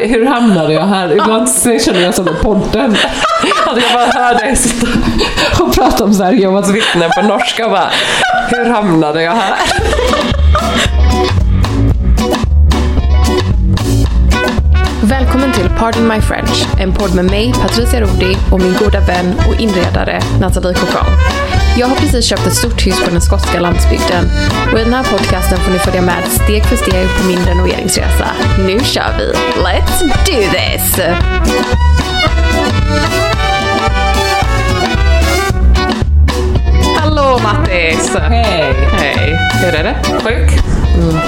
Hur hamnade jag här? Ibland känner jag som i podden. Att jag bara hör dig sitta och prata om så här Jehovas vittnen på norska och bara, hur hamnade jag här? Välkommen till Pardon My French, en podd med mig, Patricia Rodi och min goda vän och inredare Nathalie Cochran. Jag har precis köpt ett stort hus på den skotska landsbygden och i den här podcasten får ni följa med steg för steg på min renoveringsresa. Nu kör vi! Let's do this! Hallå Mattis! Hej! Hej! Hur är det? Sjuk?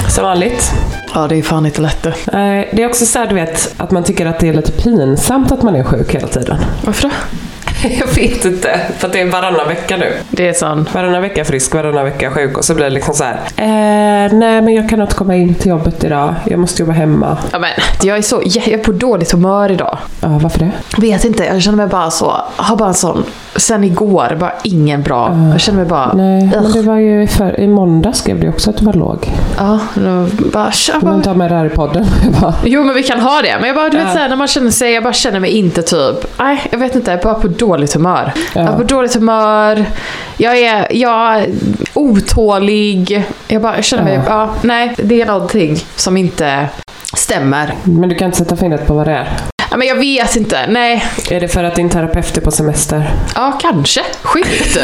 Som vanligt. Ja, det är fan inte lätt det. Eh, Det är också så här, du vet, att man tycker att det är lite pinsamt att man är sjuk hela tiden. Varför då? Jag vet inte, för det är varannan vecka nu. Det är sån... Varannan vecka frisk, varannan vecka sjuk och så blir det liksom så här. Eh, nej men jag kan inte komma in till jobbet idag. Jag måste jobba hemma. Ja, men, jag är så... Jag är på dåligt humör idag. Ja, varför det? Vet inte, jag känner mig bara så... Har bara en sån... Sen igår, bara ingen bra. Jag känner mig bara... Nej, men ugh. det var ju för, i måndag skrev du också att du var låg. Ja, då bara... Man bara ta med det här i podden? Bara, Jo men vi kan ha det. Men jag bara, du vet såhär, när man känner sig, jag bara känner mig inte typ, nej jag vet inte, bara på dåligt humör. Jag är på dåligt humör, jag är, jag är otålig, jag bara jag känner mig, ja nej det är någonting som inte stämmer. men du kan inte sätta fingret på vad det är. Ja, men jag vet inte, nej. Är det för att din terapeut är på semester? Ja, kanske. Sjukt.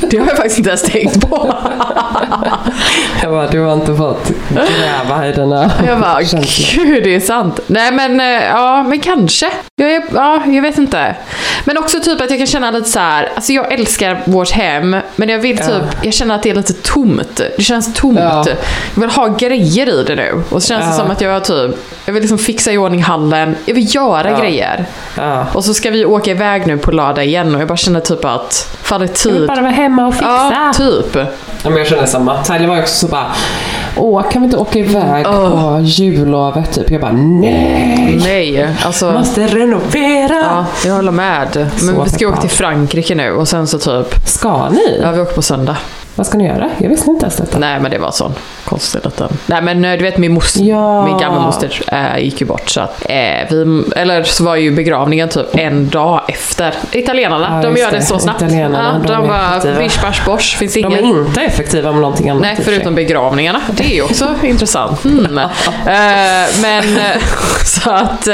Det har jag faktiskt inte ens tänkt på. Jag bara, du har inte fått gräva i dina Jag bara, gud det är sant. Nej men, eh, ja men kanske. Jag är, ja, jag vet inte. Men också typ att jag kan känna lite så här. alltså jag älskar vårt hem, men jag vill typ, jag känner att det är lite tomt. Det känns tomt. Ja. Jag vill ha grejer i det nu. Och så känns det Ja. som att jag typ, jag vill liksom fixa i ordning hallen. Jag vill göra Ja. grejer. Ja. Och så ska vi åka iväg nu på lördag igen och jag bara känner typ att, fan det är Jag vill tid. bara vara hemma och fixa. Ja, typ. Ja, men jag känner samma. Tyler var ju också så bara, åh kan vi inte åka iväg på jullovet? Typ. Jag bara, nej! Nej, alltså. Måste renovera! Ja, jag håller med. Men Så vi ska åka till Frankrike nu och sen så typ, Ska ni? ja vi åker på söndag. Vad ska ni göra? Jag visste inte ens detta. Nej men det var sån konstig liten. Nej men eh, du vet min moster, Ja. min gamla moster äh, gick ju bort så att eh, vi, eller så var ju begravningen typ en dag efter. Italienarna, Ja, de gör det, det. så snabbt. Italienarna, ja, de de bara bish bash bosh, finns De inget. är inte effektiva med någonting annat. Nej, förutom begravningarna. Det är ju också intressant. Mm. Eh, men så att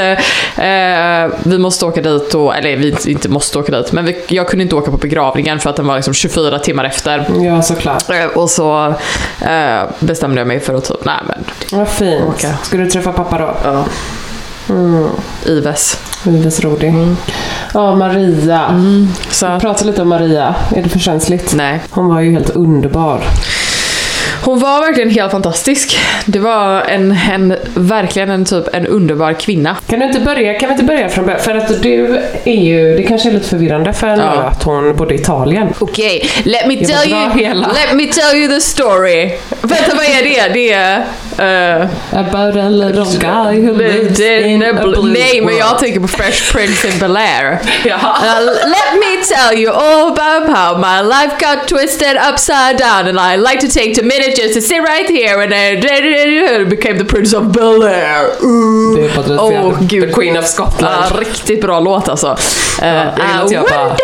vi måste åka dit och, eller vi inte måste åka dit, men vi, jag kunde inte åka på begravningen för att den var liksom 24 timmar efter. Ja, såklart. Eh, och så eh, bestämde jag mig för att typ, nej men, Vad fint. Okej. Ska du träffa pappa då? ja. Mm. Ives. Ives rolig. Ja, Maria. Så att, Prata lite om Maria. Är det för känsligt? nej. Hon var ju helt underbar. Hon var verkligen helt fantastisk. Det var en, en verkligen en typ en underbar kvinna. Kan du inte börja, kan vi inte börja från början? För att du är ju, det kanske är lite förvirrande för en Ja. att hon bodde i Italien. Okej, let me tell you, hela. let me tell you the story. Vänta, vad är det? Det är, Eh, About a little guy who lives in a blue Nej, men jag tänker på Fresh Prince in Bel-Air. Uh, let me tell you all about how my life got twisted upside down and I like to take two minutes just to sit right here and I became the Prince of Bel-Air. Är Patricia, Åh, the gud. Queen of Scotland. Ja, riktigt bra låt alltså. Uh, jag vill att jag bara-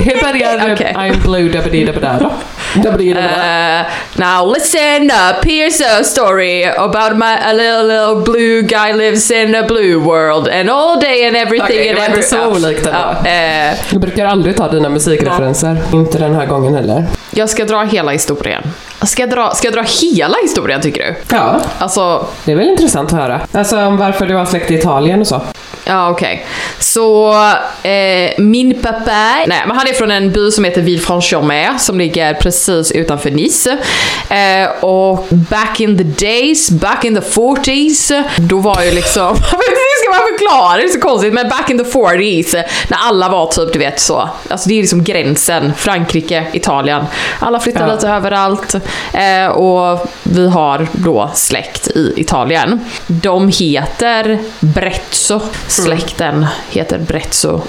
Hur börjar Okej. I'm blue? Dabba dabba Uh, now listen up. Here's a story about my a little little blue guy lives in a blue world and all day and everything det and every så olikt. Ja, eh, Jag brukar aldrig ta dina musikreferenser. Inte den här gången heller. jag ska dra hela historien. Ska jag dra, ska jag dra hela historien tycker du? Ja, Alltså, det är väl intressant att höra. Alltså om varför du har släkt i Italien och så. Ja okej. Så eh, min pappa, nej men han är från en by som heter Villefranche-sur-Mer som ligger precis utanför Nice. Eh, och back in the days, back in the 40s, då var ju liksom, hur ska man förklara, det är så konstigt, men back in the 40s, när alla var typ du vet så, alltså det är liksom gränsen, Frankrike, Italien. Alla flyttade Ja. lite överallt eh, och vi har då släkt i Italien. De heter Brezzo, släkten heter Brezzo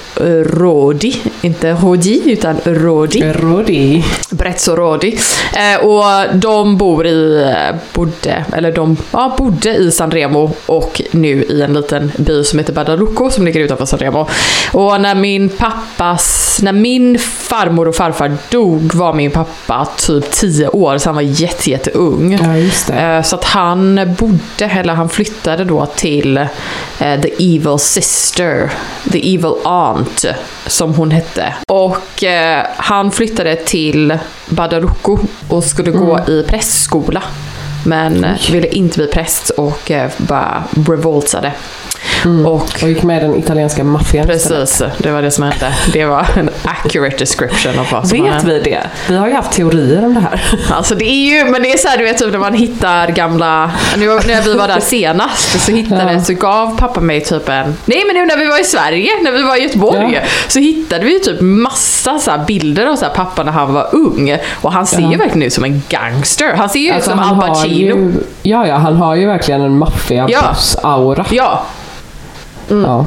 Rodi, inte Rodi utan Rodi. Rodi. Brezzo Rodi. Eh, och de bor i, bodde, eller de ja, bodde i San Remo och nu i en liten by som heter Badalucco som ligger utanför San Remo. Och när min pappas, när min farmor och farfar dog var min pappa typ 10 år så han var jätte, jätteung. Ja, just det. Eh, Så att han bodde, eller han flyttade då till eh, The Evil Sister, The Evil Aunt, som hon hette. Och eh, han flyttade till Badarucco och skulle gå i prästskola. Men ville inte bli präst och eh, bara revoltade. Och Och gick med den italienska maffian precis, det var det som hände. Det var en accurate description av vad som Vet hänt. vi det? Vi har ju haft teorier om det här. Alltså det är ju, men det är så här, du vet typ när man hittar gamla, nu när vi var där senast så hittade, Ja. så gav pappa mig typ en, nej men nu när vi var i Sverige, när vi var i Göteborg, Ja. så hittade vi ju typ massa så bilder av så här pappa när han var ung. Och han ser Ja. ju verkligen ut som en gangster. Han ser ju ut Alltså, som Al Pacino. ju, ja, ja, han har ju verkligen en maffia-boss-aura. Ja, Ja. 嗯，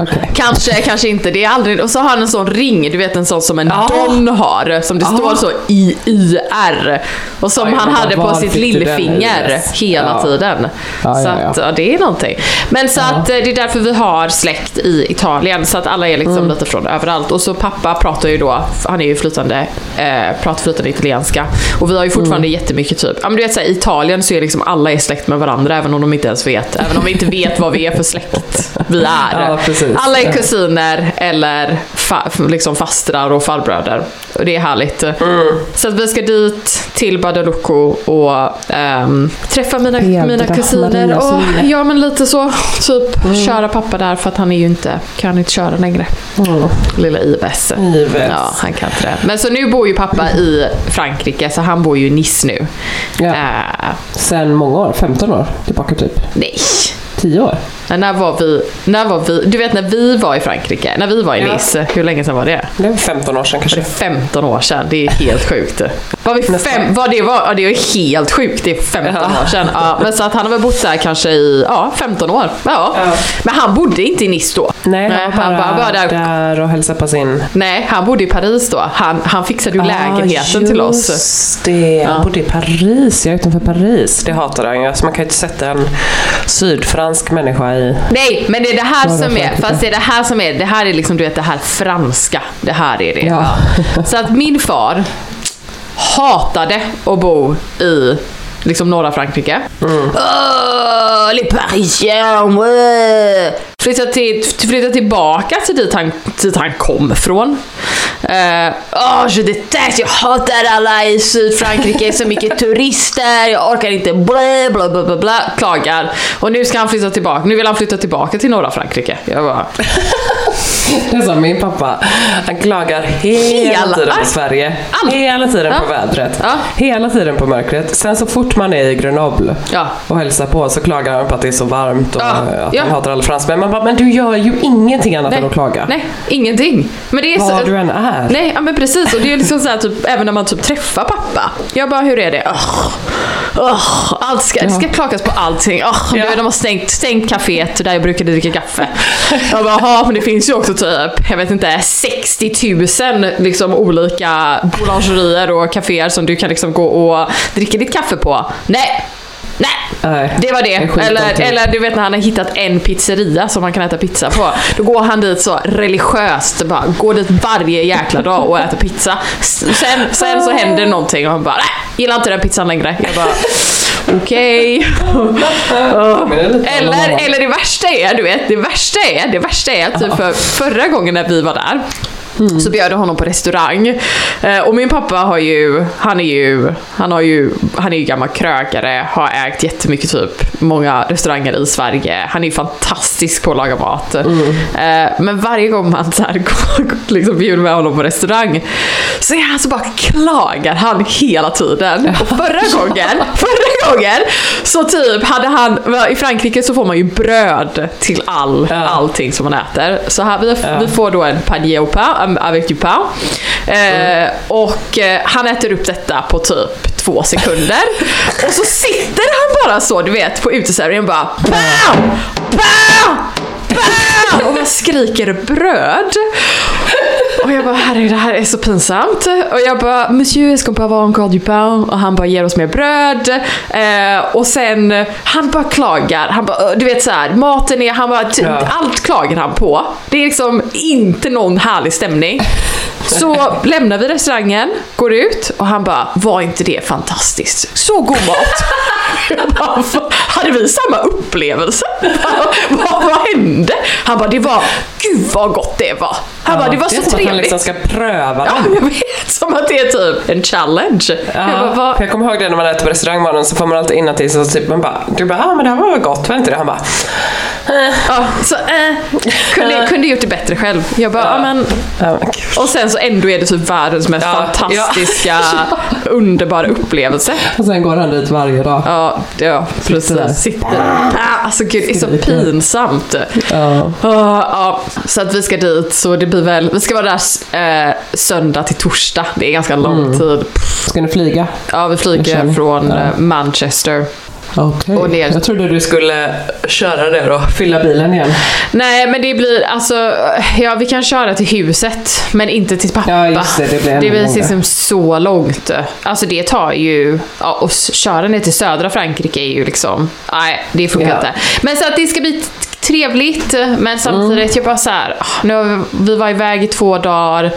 Okej. Kanske, kanske inte. Det är aldrig... Och så har han en sån ring, du vet en sån som en Ja. Don har, som det står så I-I-R. Och som Oj, han hade på sitt lillfinger i? hela Ja. tiden. Ja, så ja, ja. att, ja, det är någonting. Men så att eh, det är därför vi har släkt i Italien, så att alla är liksom Mm. lite från överallt. Och så pappa pratar ju då, han är ju flytande, eh, pratar flytande italienska. Och vi har ju fortfarande Mm. jättemycket typ, ja men du vet såhär, i Italien så är liksom alla är släkt med varandra, även om de inte ens vet. Även om vi inte vet vad vi är för släkt vi är. Ja. Alla är kusiner eller fa liksom fastrar och farbröder. Och det är härligt. Mm. Så att vi ska dit till Badalucco och ehm, träffa mina, Hedra mina kusiner. Och, ja men lite så. Typ köra pappa där för att han är ju inte, kan inte köra längre. Mm. Lilla Ives. Ives. Ja, han kan inte det. Men så nu bor ju pappa i Frankrike så han bor ju i Nice nu. Ja. Eh, Sen många år, 15 år tillbaka typ. nej. 10 år. Men När var vi, när var vi, du vet när vi var i Frankrike, när vi var i Ja. Nice, hur länge sedan var det? Det är 15 år sedan Var det kanske. 15 år sedan? Det är helt sjukt. Var vi fem, var det, var, ja, det är helt sjukt, det är 15 Ja. år sedan. Ja, men så att han har väl bott där kanske i ja, 15 år. Ja. Ja. Men han bodde inte i Nice då. Nej, Nej, han han bara, bara- bara där- där och hälsade på sin... Nej, han bodde i Paris då. Han, han fixade ju lägenheten till oss. Just det, han bodde i Paris, ja utanför Paris. Det hatar han ju. Alltså, man kan ju inte sätta en sydfransk människa i... Nej, men det är det här som är, Frankrike. fast det är det här som är, det här är liksom du vet det här franska. Det här är det. Ja. Så att min far hatade att bo i liksom norra Frankrike. Mm. Åh, les parisiens, ouais. Flytta, till, flytta tillbaka till dit han, dit han kom ifrån. Uh, oh, je déteste, jag hatar alla i Sydfrankrike, så mycket turister, jag orkar inte, bla bla bla bla bla, klagar. Och nu ska han flytta tillbaka, nu vill han flytta tillbaka till norra Frankrike. Jag bara, Det är som min pappa. Han klagar hela, Hela- tiden på Sverige. Allt. Hela tiden på Ja. vädret. Ja. Hela tiden på mörkret. Sen så fort man är i Grenoble ja. och hälsar på så klagar han på att det är så varmt och att han hatar alla fransmän. Man bara, men du gör ju ingenting annat än att klaga. Nej, ingenting. Men det är Var så, du än är. Nej, ja, men precis. Och det är liksom så här, typ, även när man typ träffar pappa. Jag bara, hur är det? Oh, oh, allt ska, Det ska klagas på allting. Oh, Ja. du, de har stängt, stängt kaféet där jag brukade dricka kaffe. Jag bara, "Jaha, men det finns ju också typ, jag vet inte, 60 000 liksom olika boulangerier och kaféer som du kan liksom gå och dricka ditt kaffe på. Nej! Nej! Det var det. Eller, eller du vet när han har hittat en pizzeria som man kan äta pizza på. Då går han dit så religiöst, bara går dit varje jäkla dag och äter pizza. Sen, sen så händer någonting och han bara nej, gillar inte den pizzan längre. Jag bara okej. Lite Eller, eller det värsta är, du vet, det värsta är, det värsta är typ för förra gången när vi var där så bjöd jag honom på restaurang. Eh, och min pappa har ju, han är ju, han har ju, han är ju gammal krögare, har ägt jättemycket typ, många restauranger i Sverige. Han är ju fantastisk på att laga mat. Eh, men varje gång man så här, går- liksom bjuder med honom på restaurang så är han så bara klagar han hela tiden. Och förra gången, förra gången så typ hade han, i Frankrike så får man ju bröd till all, allting som man äter. Så här, vi, vi får då en panier au pain, avec du pain. Eh, och eh, han äter upp detta på typ två sekunder. och så sitter han bara så, du vet, på uteserveringen bara BAM! BAM! BAM! Och man skriker bröd. Och jag bara, herregud det här är så pinsamt. Och jag bara, monsieur est-ce qu'on peut avoir encore du pain? Och han bara, ger oss mer bröd. Eh, och sen, han bara klagar. Han bara, du vet så här, maten är, han bara, Ja. allt klagar han på. Det är liksom inte någon härlig stämning. Så lämnar vi restaurangen, går ut och han bara, var inte det fantastiskt? Så god mat! Jag bara, "Va? hade vi samma upplevelse? vad, vad hände? Han bara, det var, gud vad gott det var. Han bara, det var det är så som att han trevligt. liksom ska pröva Ja, den. jag vet. Som att det är typ en challenge. Jag bara, Ja, vad- för jag kommer ihåg det när man äter på restaurangmaten så får man alltid innantill så typ man bara, du bara, ah, men det här var gott, var inte det? Han bara. Ja, så, eh, kunde, kunde gjort det bättre själv. Jag bara, ja. men... Ja, men. Och sen så ändå är det typ världens mest Ja, fantastiska, underbara upplevelse. Och sen går han dit varje dag. Ja, ja Sitter där. precis. Sitter. Ah, alltså gud, det är så pinsamt. Ja. Ah, ja, så att vi ska dit, så det blir väl, vi ska vara där eh, söndag till torsdag. Det är ganska lång tid. Ska ni flyga? Ja, vi flyger från ja. eh, Manchester. Okej. Ner. Jag trodde du skulle köra det då, fylla bilen igen. Nej, men det blir alltså, ja vi kan köra till huset, men inte till pappa. Ja, just det, det blir Det blir liksom så långt. Alltså det tar ju, ja, och köra ner till södra Frankrike är ju liksom, nej det funkar Ja. inte. Men så att det ska bli trevligt, men samtidigt Mm. jag bara så här, ah, nu vi, vi var iväg i två dagar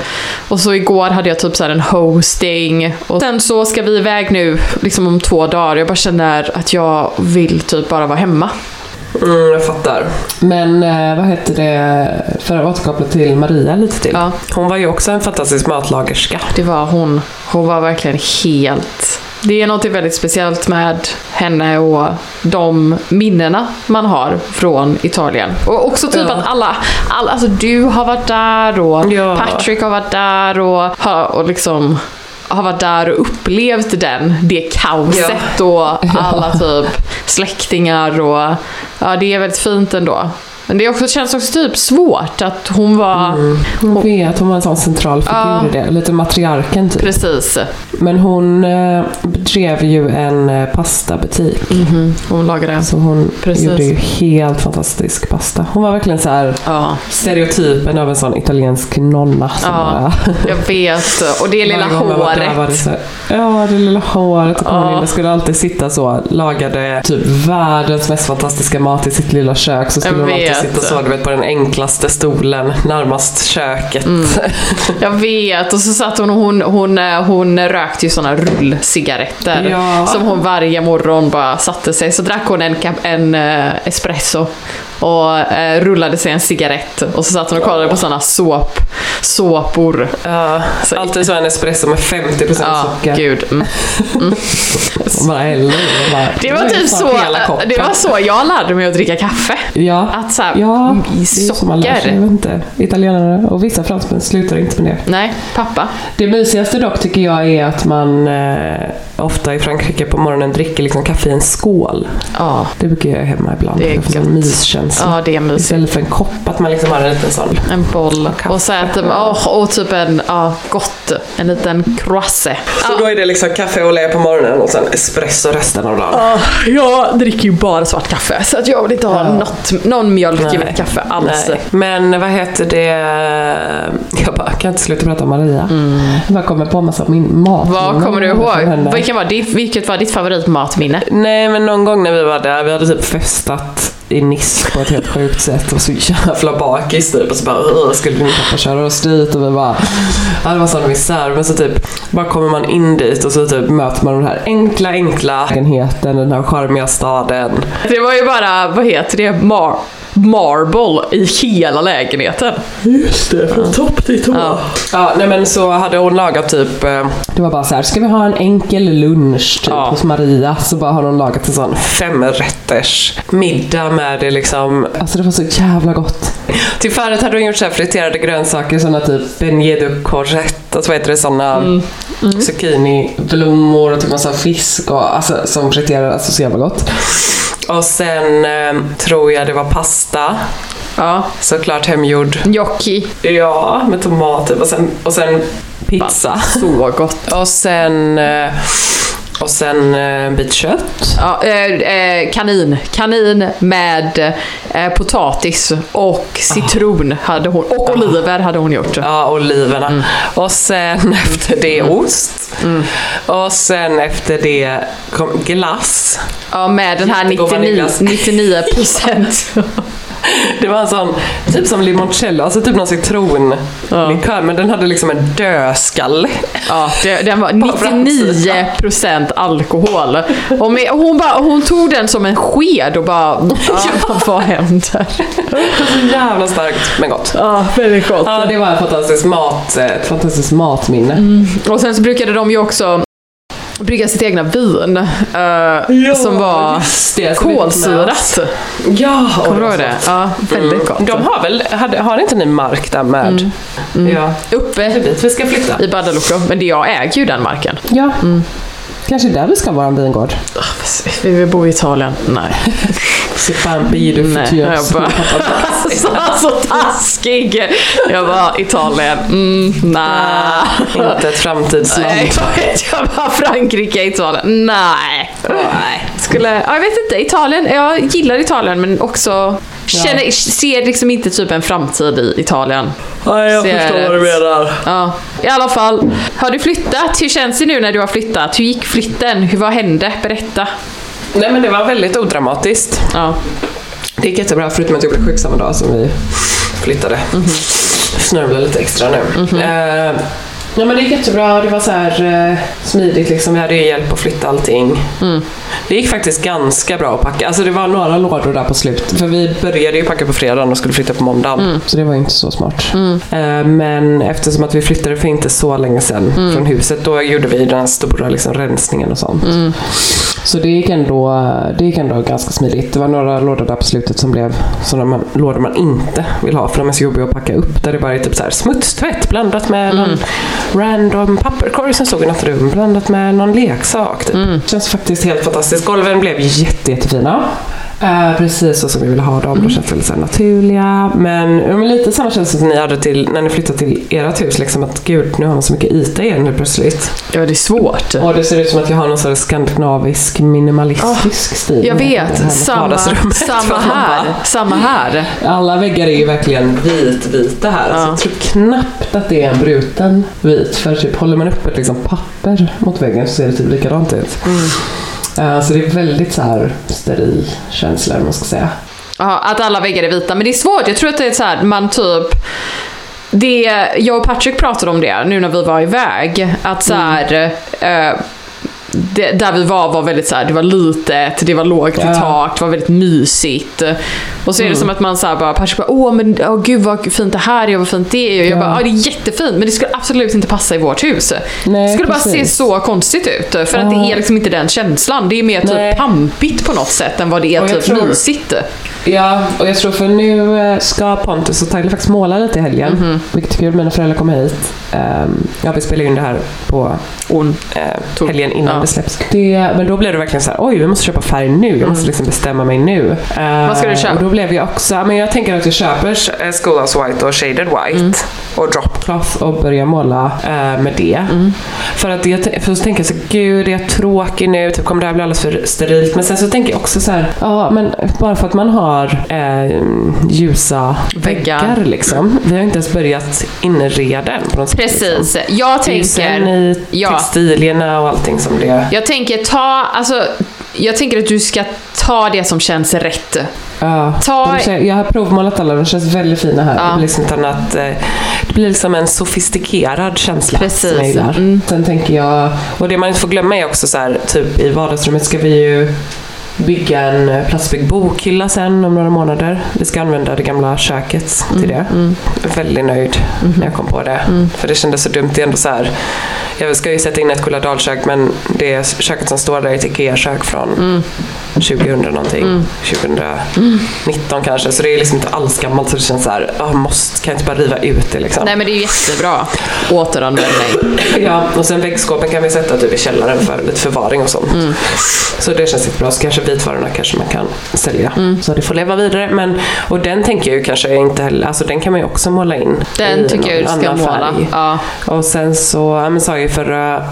och så igår hade jag typ så här en hosting och sen så ska vi iväg nu liksom om två dagar. Jag bara känner att jag vill typ bara vara hemma. Mm, jag fattar. Men eh, vad heter det, för att återkoppla till Maria lite till. Ja. Hon var ju också en fantastisk matlagerska. Det var hon. Hon var verkligen helt... Det är något väldigt speciellt med henne och de minnena man har från Italien. Och också typ Ja. att alla, alla, alltså du har varit där och Ja. Patrick har varit där och, och liksom har varit där och upplevt den, det kaoset och alla typ släktingar och ja, det är väldigt fint ändå. Men det också, känns också typ svårt att hon var... Hon vet, hon var en sån central figur Ja. i det. Lite matriarken typ. Precis. Men hon eh, bedrev ju en eh, pastabutik. Hon lagade. Så hon Precis. gjorde ju helt fantastisk pasta. Hon var verkligen så här Ja. stereotypen av en sån italiensk nonna som Ja, jag vet. Och det lilla man var det håret. så Ja, det lilla håret. Och Ja. det skulle alltid sitta så. Lagade typ världens mest fantastiska mat i sitt lilla kök. Så skulle hon alltid sitta så, du vet, på den enklaste stolen närmast köket. Mm. Jag vet. Och så satt hon och hon, hon, eh, hon rökte ju såna rullcigaretter. Ja. Som hon varje morgon bara satte sig. Så drack hon en, en eh, espresso. Och eh, rullade sig en cigarett. Och så satt hon och kollade på såna såp, såpor. Ja, Så- alltid så en espresso med 50% Ja, socker. gud. Mm. Och bara och bara, Det var typ så, det var så jag lärde mig att dricka kaffe. Ja, Att så här, ja i det är som man lär sig. socker. Jag vet inte. Italienare och vissa fransmän slutar inte med det. Nej, pappa. Det mysigaste dock tycker jag är att man eh, ofta i Frankrike på morgonen dricker liksom kaffe i en skål. Ja. Det brukar jag göra hemma ibland. Det är gött. Känsla. Ja, det är mysigt. Istället för en kopp, att man liksom har en liten sån. En boll. kaffe. Och så äter man, åh, och typ en, ja, gott. En liten croissant. Så då är det liksom kaffe och lä på morgonen och sen espresso resten av dagen. Ja, jag dricker ju bara svart kaffe så att jag vill inte ha något, någon mjölk i Nej. mitt kaffe alls. Nej. Men vad heter det? Jag bara kan inte sluta prata om Maria. Jag bara kommer på massa min mat. Vad kommer du ihåg? Vilken var ditt, vilket var ditt favoritmatminne? Nej men någon gång när vi var där, vi hade typ festat i Nice på ett helt sjukt sätt och så jävla bakis typ. Och så bara skulle min pappa köra oss dit? Och vi bara ja, det var sån misär. Men så typ bara kommer man in dit och så typ möter man den här enkla enkla lägenheten, den här charmiga staden. Det var ju bara, vad heter det, Mar marble i hela lägenheten. Just det, från topp till tå. Ja. Ja, nej men så hade hon lagat typ, eh, det var bara så här, ska vi ha en enkel lunch typ Ja. hos Maria? Så bara har hon lagat en sån femrätters middag med det liksom, alltså det var så jävla gott. Till förrätt hade hon gjort så här friterade grönsaker, såna typ beignet de courgette, alltså vad heter det, såna zucchiniblommor och typ massa fisk och alltså som friterade, alltså så jävla gott. Och sen eh, tror jag det var pasta, Ja, såklart hemgjord. gnocchi. Ja, med tomater och sen, och sen pizza. Så gott. Och sen, eh, och sen eh, en bit kött. Ja, eh, eh, kanin. Kanin med eh, potatis och citron hade hon. Och oliver hade hon gjort. Ja, oliverna. Och sen efter det ost. Och sen efter det kom glass. Ja, med den här Jättegod 99, vaniljglass. 99 procent. Det var en sån, typ som limoncello, alltså typ någon citronlikör, men den hade liksom en dödskalle. Ja, det, den var På framsidan. 99 procent alkohol. Och med, hon, bara, hon tog den som en sked och bara, ja, vad händer? Så jävla starkt, men gott. Ja, väldigt gott. Ja, det var en fantastisk mat, ett fantastiskt matminne. Och sen så brukade de ju också brygga sitt egna vin. eh, som var det, som med kolsyrat. Ja, Kommer du ihåg det var Ja, väldigt gott. De har väl, hade, har inte ni mark där med? Ja. Det är Uppe dit vi ska flytta. i Badaloko. Men det jag äger ju den marken. Ja. Kanske där vi ska vara en vingård. Vi vill bo i Italien. Nej. Un pays de Nej, jag bara... så, så taskig! Jag bara, Italien, mm, nej. Inte ett framtidsland. Nej, jag bara Frankrike, Italien, nej. nej. Skulle, ja, jag vet inte, Italien, jag gillar Italien men också känner, ser liksom inte typ en framtid i Italien. Nej, jag Ser förstår rätt. vad du menar. Ja, i alla fall. Har du flyttat? Hur känns det nu när du har flyttat? Hur gick flytten? Hur, vad hände? Berätta. Nej men det var väldigt odramatiskt. Ja. Det gick jättebra förutom att jag blev sjuk samma dag som vi flyttade. Snörvlade lite extra nu. Eh, Ja men det gick jättebra, det var så här eh, smidigt liksom. Vi hade ju hjälp att flytta allting. Det gick faktiskt ganska bra att packa. Alltså det var några lådor där på slutet. För vi började ju packa på fredagen och skulle flytta på måndagen. Så det var ju inte så smart. Eh, men eftersom att vi flyttade för inte så länge sedan från huset, då gjorde vi den här stora liksom, rensningen och sånt. Så det gick, ändå, det gick ändå ganska smidigt. Det var några lådor där på slutet som blev sådana man, lådor man inte vill ha för de är så jobbiga att packa upp. Där det bara är typ så här smutstvätt blandat med någon random papperskorg som stod i något rum blandat med någon leksak. Typ. Känns faktiskt helt fantastiskt. Golven blev jätte, jättefina. Eh, precis så som vi ville ha dem. De känns väldigt så här naturliga. Men, ja, men lite samma känsla som ni hade till, när ni flyttade till ert hus. Liksom att gud, nu har man så mycket yta igen nu plötsligt. ja, det är svårt. Och det ser ut som att jag har någon här skandinavisk minimalistisk stil. Jag Det vet, samma, samma här. bara- Samma här. Alla väggar är ju verkligen vitvita här. Alltså, jag tror knappt att det är en bruten vit. För typ håller man upp ett liksom papper mot väggen så ser det typ likadant ut. Eh, så det är väldigt så här steril känsla, man ska säga. Ja, att alla väggar är vita. Men det är svårt. Jag tror att det är så här, man typ... Det, jag och Patrick pratade om det nu när vi var iväg. Att så här, eh, det, där vi var var väldigt så här, det var litet, det var lågt i tak, det var väldigt mysigt. Och så är det som att man så bara, Patrick bara, åh men åh, gud vad fint det här är och vad fint det är. Och jag Ja. bara, ja det är jättefint men det skulle absolut inte passa i vårt hus. Nej, det skulle bara se precis. så konstigt ut. För att det är liksom inte den känslan. Det är mer Nej. typ pampigt på något sätt än vad det är typ tror- mysigt. Ja, och jag tror för nu eh, ska Pontus och Tyler faktiskt måla lite i helgen. Mhm. Vilket är kul. Mina föräldrar kommer hit. Ehm, ja, vi spelar in det här på On. eh, Tog- helgen innan ja. det släpps. Det, men då blev det verkligen så här, oj, vi måste köpa färg nu. Jag måste liksom bestämma mig nu. Eh, Mm. Vad ska du köpa? Och då blev jag också, men jag tänker att jag köper eh, Schoolhouse White och Shaded White Mm. och Drop Cloth och börjar måla eh, med det. Mm. För att jag, för så tänker jag så gud, är jag tråkig nu? Typ, kommer det här bli alldeles för sterilt? Men sen så tänker jag också så här, ja men bara för att man har eh, ljusa Väggar. väggar liksom. Vi har inte ens börjat inreda än på något sätt. Liksom. Precis. Jag Det är tänker... i Ja. textilierna och allting som det... Jag tänker ta, alltså, jag tänker att du ska ta det som känns rätt. Ja, Ta- jag har provmålat alla, de känns väldigt fina här. Ja. Det blir liksom annat, eh, det blir liksom en sofistikerad känsla Precis. som jag gillar. Mm. Sen tänker jag, och det man inte får glömma är också så här, typ i vardagsrummet ska vi ju bygga en plastbyggd bokhylla sen om några månader. Vi ska använda det gamla köket till det. Jag är väldigt nöjd när jag kom på det. För det kändes så dumt. Det är ändå så här, jag ska ju sätta in ett Kulladalskök men det köket som står där är ett IKEA-kök från 2000 någonting. 2019 kanske. Så det är liksom inte alls gammalt så det känns så här, ah, måste, kan jag inte bara riva ut det liksom. Nej men det är ju jättebra. Återanvändning. Ja, och sen väggskåpen kan vi sätta typ i källaren för lite förvaring och sånt. Så det känns jättebra. Så kanske vitvarorna kanske man kan sälja. Så det får leva vidare. Men, och den tänker jag ju kanske inte heller, alltså den kan man ju också måla in. Den tycker jag du ska måla. Ja. Och sen så ja, men sa jag i förra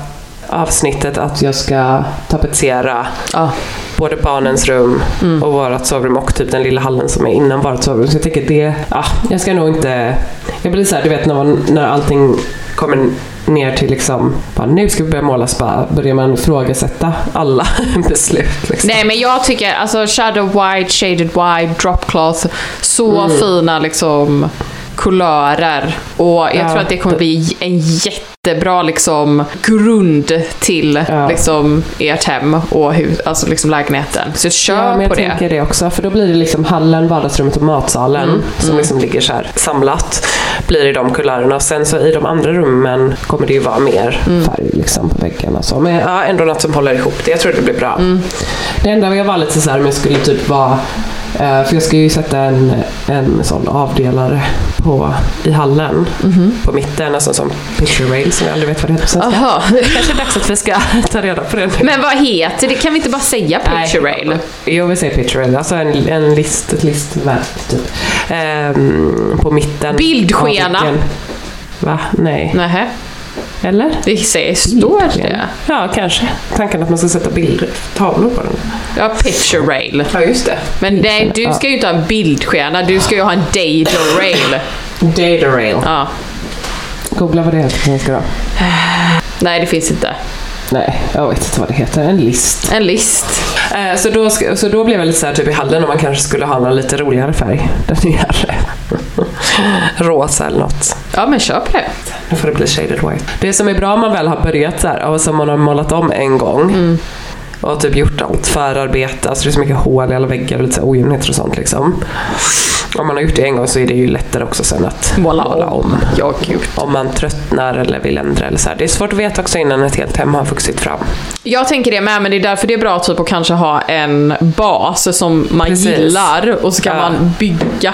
avsnittet att jag ska tapetsera Ja. både barnens rum och vårt sovrum och typ den lilla hallen som är innan vårt sovrum. Så jag tänker det, ja, jag ska nog inte... Jag blir så här, du vet när, man, när allting kommer ner till liksom, bara, nu ska vi börja måla så bara börjar man ifrågasätta alla beslut. Liksom. Nej men jag tycker alltså shadow white, shaded white, drop cloth. Så Mm. fina liksom kulörer. Och jag Ja, tror att det kommer bli en jättebra liksom grund till Ja. liksom ert hem och hus, alltså liksom lägenheten. Så kör Ja, men jag på det. tänker det också. För då blir det liksom hallen, vardagsrummet och matsalen Mm, som liksom ligger så här samlat. Blir i de kulörerna. Och sen så i de andra rummen kommer det ju vara mer Mm. färg liksom på väggarna. Så. Men ja, ändå något som håller ihop det. Jag tror det blir bra. Mm. Det enda jag var lite så här om jag skulle typ vara eh, för jag ska ju sätta en, en sån avdelare på, i hallen på mitten, alltså som picture rail som jag aldrig vet vad det heter på svenska. Jaha. Kanske är dags att vi ska ta reda på det nu. Men vad heter det? Kan vi inte bara säga picture rail? Jo, vi säger picture rail. Alltså en, en list, ett listverk typ. Ehm, på mitten. Bildskena. Va? Nej. Nähä. Eller? Det säger, står det? Ja, kanske. Tanken att man ska sätta bilder, tavlor på den. Ja, picture rail. Ja, just det. Men nej, du ska ju inte ha en bildskena, du ska ju ha en dado rail. Data rail. Ja. Googla vad det heter på svenska då. Nej, det finns inte. Nej, jag vet inte vad det heter. En list. En list. Eh, så, då, så då blev jag lite så här typ i hallen om man kanske skulle ha någon lite roligare färg. Den är rosa eller något. Ja, men kör på det. Nu får det bli shaded white. Det som är bra om man väl har börjat så här, och som man har målat om en gång och typ gjort allt förarbete, alltså det är så mycket hål i alla väggar och lite så ojämnheter och sånt liksom. Om man har gjort det en gång så är det ju lättare också sen att Måla om. Ja, gud. Om man tröttnar eller vill ändra eller så här. Det är svårt att veta också innan ett helt hem har vuxit fram. Jag tänker det med, men det är därför det är bra typ att kanske ha en bas som man Precis. gillar och så kan Ja. man bygga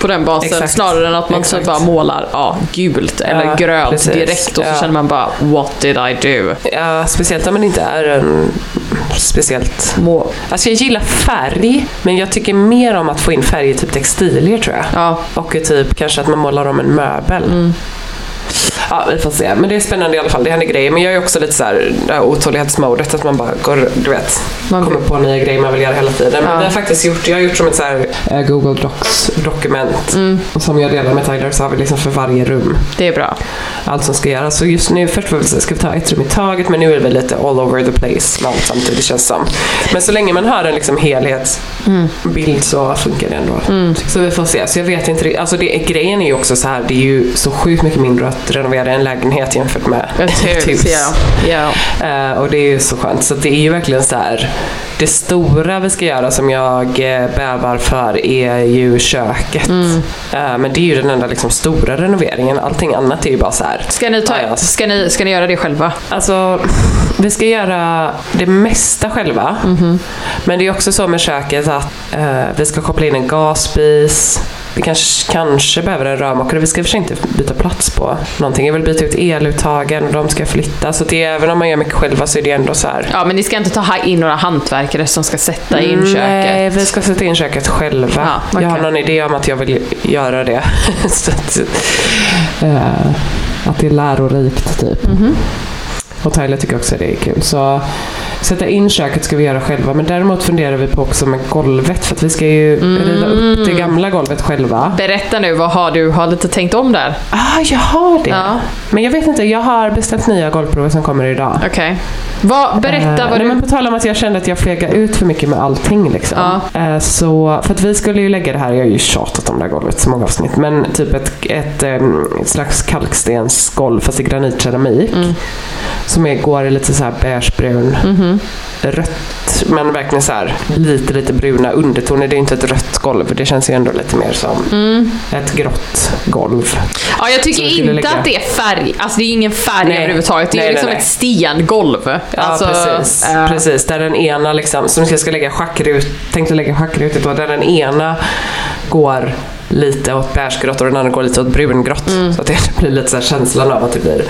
på den basen Exakt. snarare än att man typ bara målar ja, gult eller Ja, grönt precis. direkt och så Ja. känner man bara what did I do? Ja, speciellt om man inte är en speciellt... Må- Alltså jag gillar färg, men jag tycker mer om att få in färg i typ textilier tror jag. Ja. Och i typ kanske att man målar om en möbel. Mm. Ja, vi får se. Men det är spännande i alla fall. Det händer grejer. Men jag är också lite så här, det här otålighetsmodet. Att man bara går, du vet, Man- kommer på nya grejer man vill göra hela tiden. Men Ja. det har jag faktiskt gjort. Jag har gjort som ett så här, eh, Google Docs-dokument. Mm. Som jag delar med Tyler. Så har vi liksom för varje rum Det är bra. allt som ska göras. Så just nu, först vi ska vi ta ett rum i taget, men nu är väl lite all over the place med allt samtidigt känns som. Men så länge man har en liksom helhetsbild så funkar det ändå. Så vi får se. Så jag vet inte alltså det, grejen är ju också så här, det är ju så sjukt mycket mindre att renovera renovera en lägenhet jämfört med Ett hus, ja. ja. Eh, och det är ju så skönt. Så det är ju verkligen så här. Det stora vi ska göra som jag eh, bävar för är ju köket. Eh, men det är ju den enda liksom, stora renoveringen. Allting annat är ju bara så här. Ska, ni ta, Ja, ja. ska, ni, ska ni göra det själva? Alltså, vi ska göra det mesta själva. Men det är också så med köket att eh, vi ska koppla in en gasspis. Vi kanske, kanske behöver en rörmokare. Vi ska för sig inte byta plats på någonting. Jag vill byta ut eluttagen och de ska flytta. Så det är, även om man gör mycket själva så är det ändå så här. Ja, men ni ska inte ta in några hantverkare som ska sätta in köket? Nej, vi ska sätta in köket själva. Ja, okej. Jag har någon idé om att jag vill göra det. så att, eh, att det är lärorikt typ. Mhm. Och Tyler tycker också det är kul. Så sätta in köket ska vi göra själva. Men däremot funderar vi på också med golvet. För att vi ska ju riva upp Mm. det gamla golvet själva. Berätta nu, vad har du har lite tänkt om där? Ah, jag har det! Ja. Men jag vet inte, jag har beställt nya golvprover som kommer idag. Okej. Vad, berätta Eh, vad du... men på tal om att jag kände att jag flög ut för mycket med allting. Liksom. Eh, så, för att vi skulle ju lägga det här, jag har ju tjatat om det här golvet så många avsnitt, men typ ett, ett, em, ett slags kalkstensgolv fast i granitkeramik. Mm. Som är, går i lite så här beigebrun, Mhm. rött, men verkligen så här lite, lite bruna undertoner. Det är inte ett rött golv, det känns ju ändå lite mer som Mm. ett grått golv. Ja, jag tycker inte lägga- att det är färg. Alltså det är ingen färg Nej. överhuvudtaget. Det är Nej, liksom nej, ett stengolv. Ja, alltså, precis. eh, precis. Där den ena liksom, som jag ska lägga schackrut, tänkte lägga schackrutet då, där den ena går lite åt beigebegrått och den andra går lite åt brungrått. Mm. Så att det blir lite så här känslan av att det blir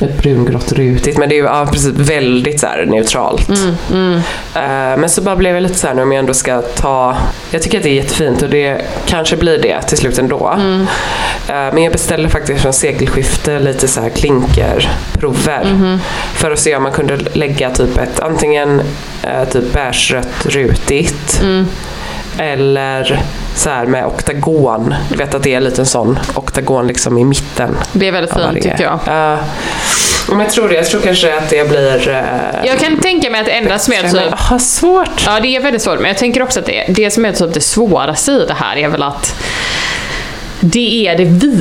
ett brungrått rutigt. Men det är ju ja, precis, väldigt så neutralt. Mm, Eh, men så bara blev jag lite så här om jag ändå ska ta... Jag tycker att det är jättefint och det kanske blir det till slut ändå. Mm. Eh, men jag beställde faktiskt från sekelskifte lite så här klinkerprover. Mhm. För att se om man kunde lägga typ ett antingen eh, typ beigerött rutigt. Eller så här med oktagon. Du vet att det är lite en sån oktagon liksom i mitten. Det är väldigt fint varje. tycker jag. Ja. men jag tror det. Jag tror kanske att det blir... eh, Jag kan tänka mig att det enda som är typ... ah, svårt. Ja, det är väldigt svårt. Men jag tänker också att det, det som är typ det svåraste i det här är väl att det är det vita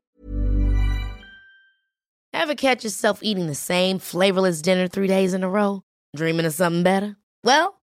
Ever catch yourself eating the same flavorless dinner three days in a row? Dreaming of something better? Well,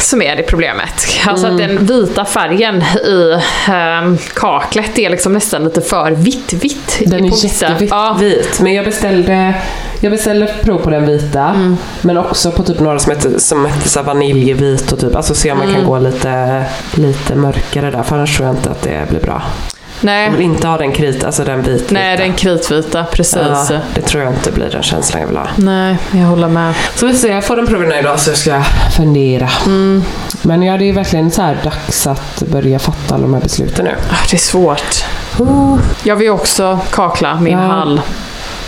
som är det problemet. Alltså att den vita färgen i ehm, kaklet är liksom nästan lite för vitt-vitt. Den är vissa- jättevit. Ja. Vit. Men jag beställde, jag beställde prov på den vita. Mm. Men också på typ några som heter, som heter så här vaniljvit och typ, alltså se om man Mm. kan gå lite, lite mörkare där. För annars tror jag inte att det blir bra. Jag Nej, vill inte ha den krit, alltså den vit nej den kritvita, precis. Ja, det tror jag inte blir den känslan jag vill ha. Nej, jag håller med. Så vi får se, jag får den proven idag så ska jag fundera. Mm. Men ja, det är verkligen så här dags att börja fatta alla de här besluten nu. Ah, Det är svårt. Jag vill också kakla min Ja. hall.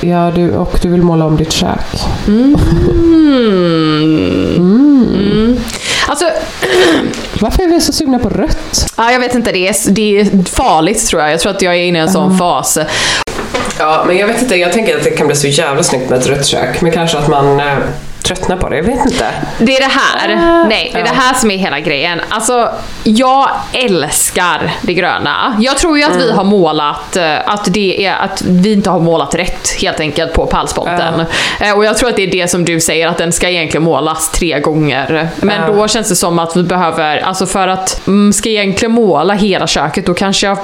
Ja, du, och du vill måla om ditt kök. Mm. Alltså, Varför är vi så sugna på rött? ja, jag vet inte, det är, det är farligt tror jag. Jag tror att jag är inne i en sån fas. Ja, men jag vet inte. Jag tänker att det kan bli så jävla snyggt med ett rött kök. Men kanske att man eh, tröttnar på det. Jag vet inte. Det är det här. Ah, Nej, det är det här som är hela grejen. Alltså, jag älskar det gröna. Jag tror ju att Mm. vi har målat, eh, att det är att vi inte har målat rätt helt enkelt på pallsponten. Eh, Och jag tror att det är det som du säger, att den ska egentligen målas tre gånger. Men då känns det som att vi behöver, alltså för att mm, ska jag egentligen måla hela köket, då kanske jag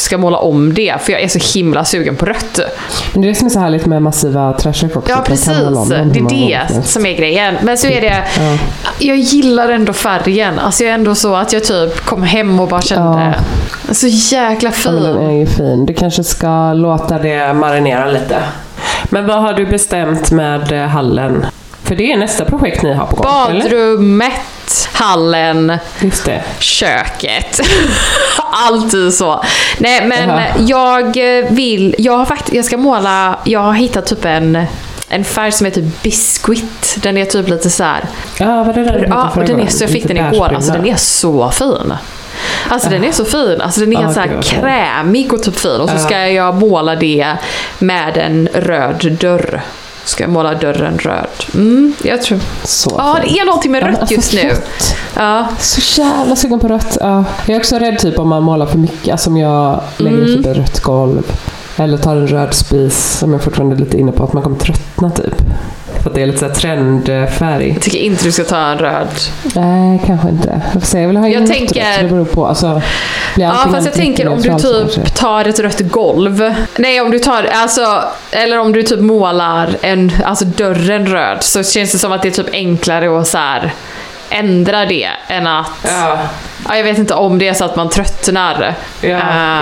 ska måla om det, för jag är så himla sugen på rött. Men det är det som är så härligt med massiva träkök också. Ja precis, kan måla om dem det är det som är grejen. Men så är det, Ja. jag gillar ändå färgen. Alltså jag är ändå så att jag typ kom hem och bara kände, så jäkla Ja, men den fin. är ju fin. Du kanske ska låta det marinera lite. Men vad har du bestämt med eh, hallen? För det är nästa projekt ni har på gång, eller? Badrummet, hallen, Just det. köket. Alltid så. Nej men Jaha. jag vill, jag har faktiskt, jag ska måla, jag har hittat typ en en färg som heter biscuit. Den är typ lite så här. Ja, vad är det där Ja, och den är, så jag fick den igår. Alltså den är så fin. Alltså den är så fin. Alltså den är Ja, så här krämig och typ fin. Och så ska jag måla det med en röd dörr. Ska jag måla dörren röd. Mm, jag tror... Så Ja, fint. det är någonting med Ja, rött alltså, just nu. rött. Ja. Så jävla sugen på rött. Ja. Jag är också rädd typ om man målar för mycket. Alltså om jag lägger Mm. typ ett rött golv. Eller tar en röd spis som jag fortfarande är lite inne på att man kommer tröttna typ. För att det är lite så här trendfärg. Jag tycker inte du ska ta en röd. Nej, kanske inte. Jag får se. Jag vill ha Jag tänker- rött, så Det beror på. Alltså, Ja, fast jag tänker om du typ kanske. tar ett rött golv. Nej, om du tar, alltså, eller om du typ målar en, alltså dörren röd så känns det som att det är typ enklare att så här ändra det än att, Ja, ja, jag vet inte om det är så att man tröttnar. ja jag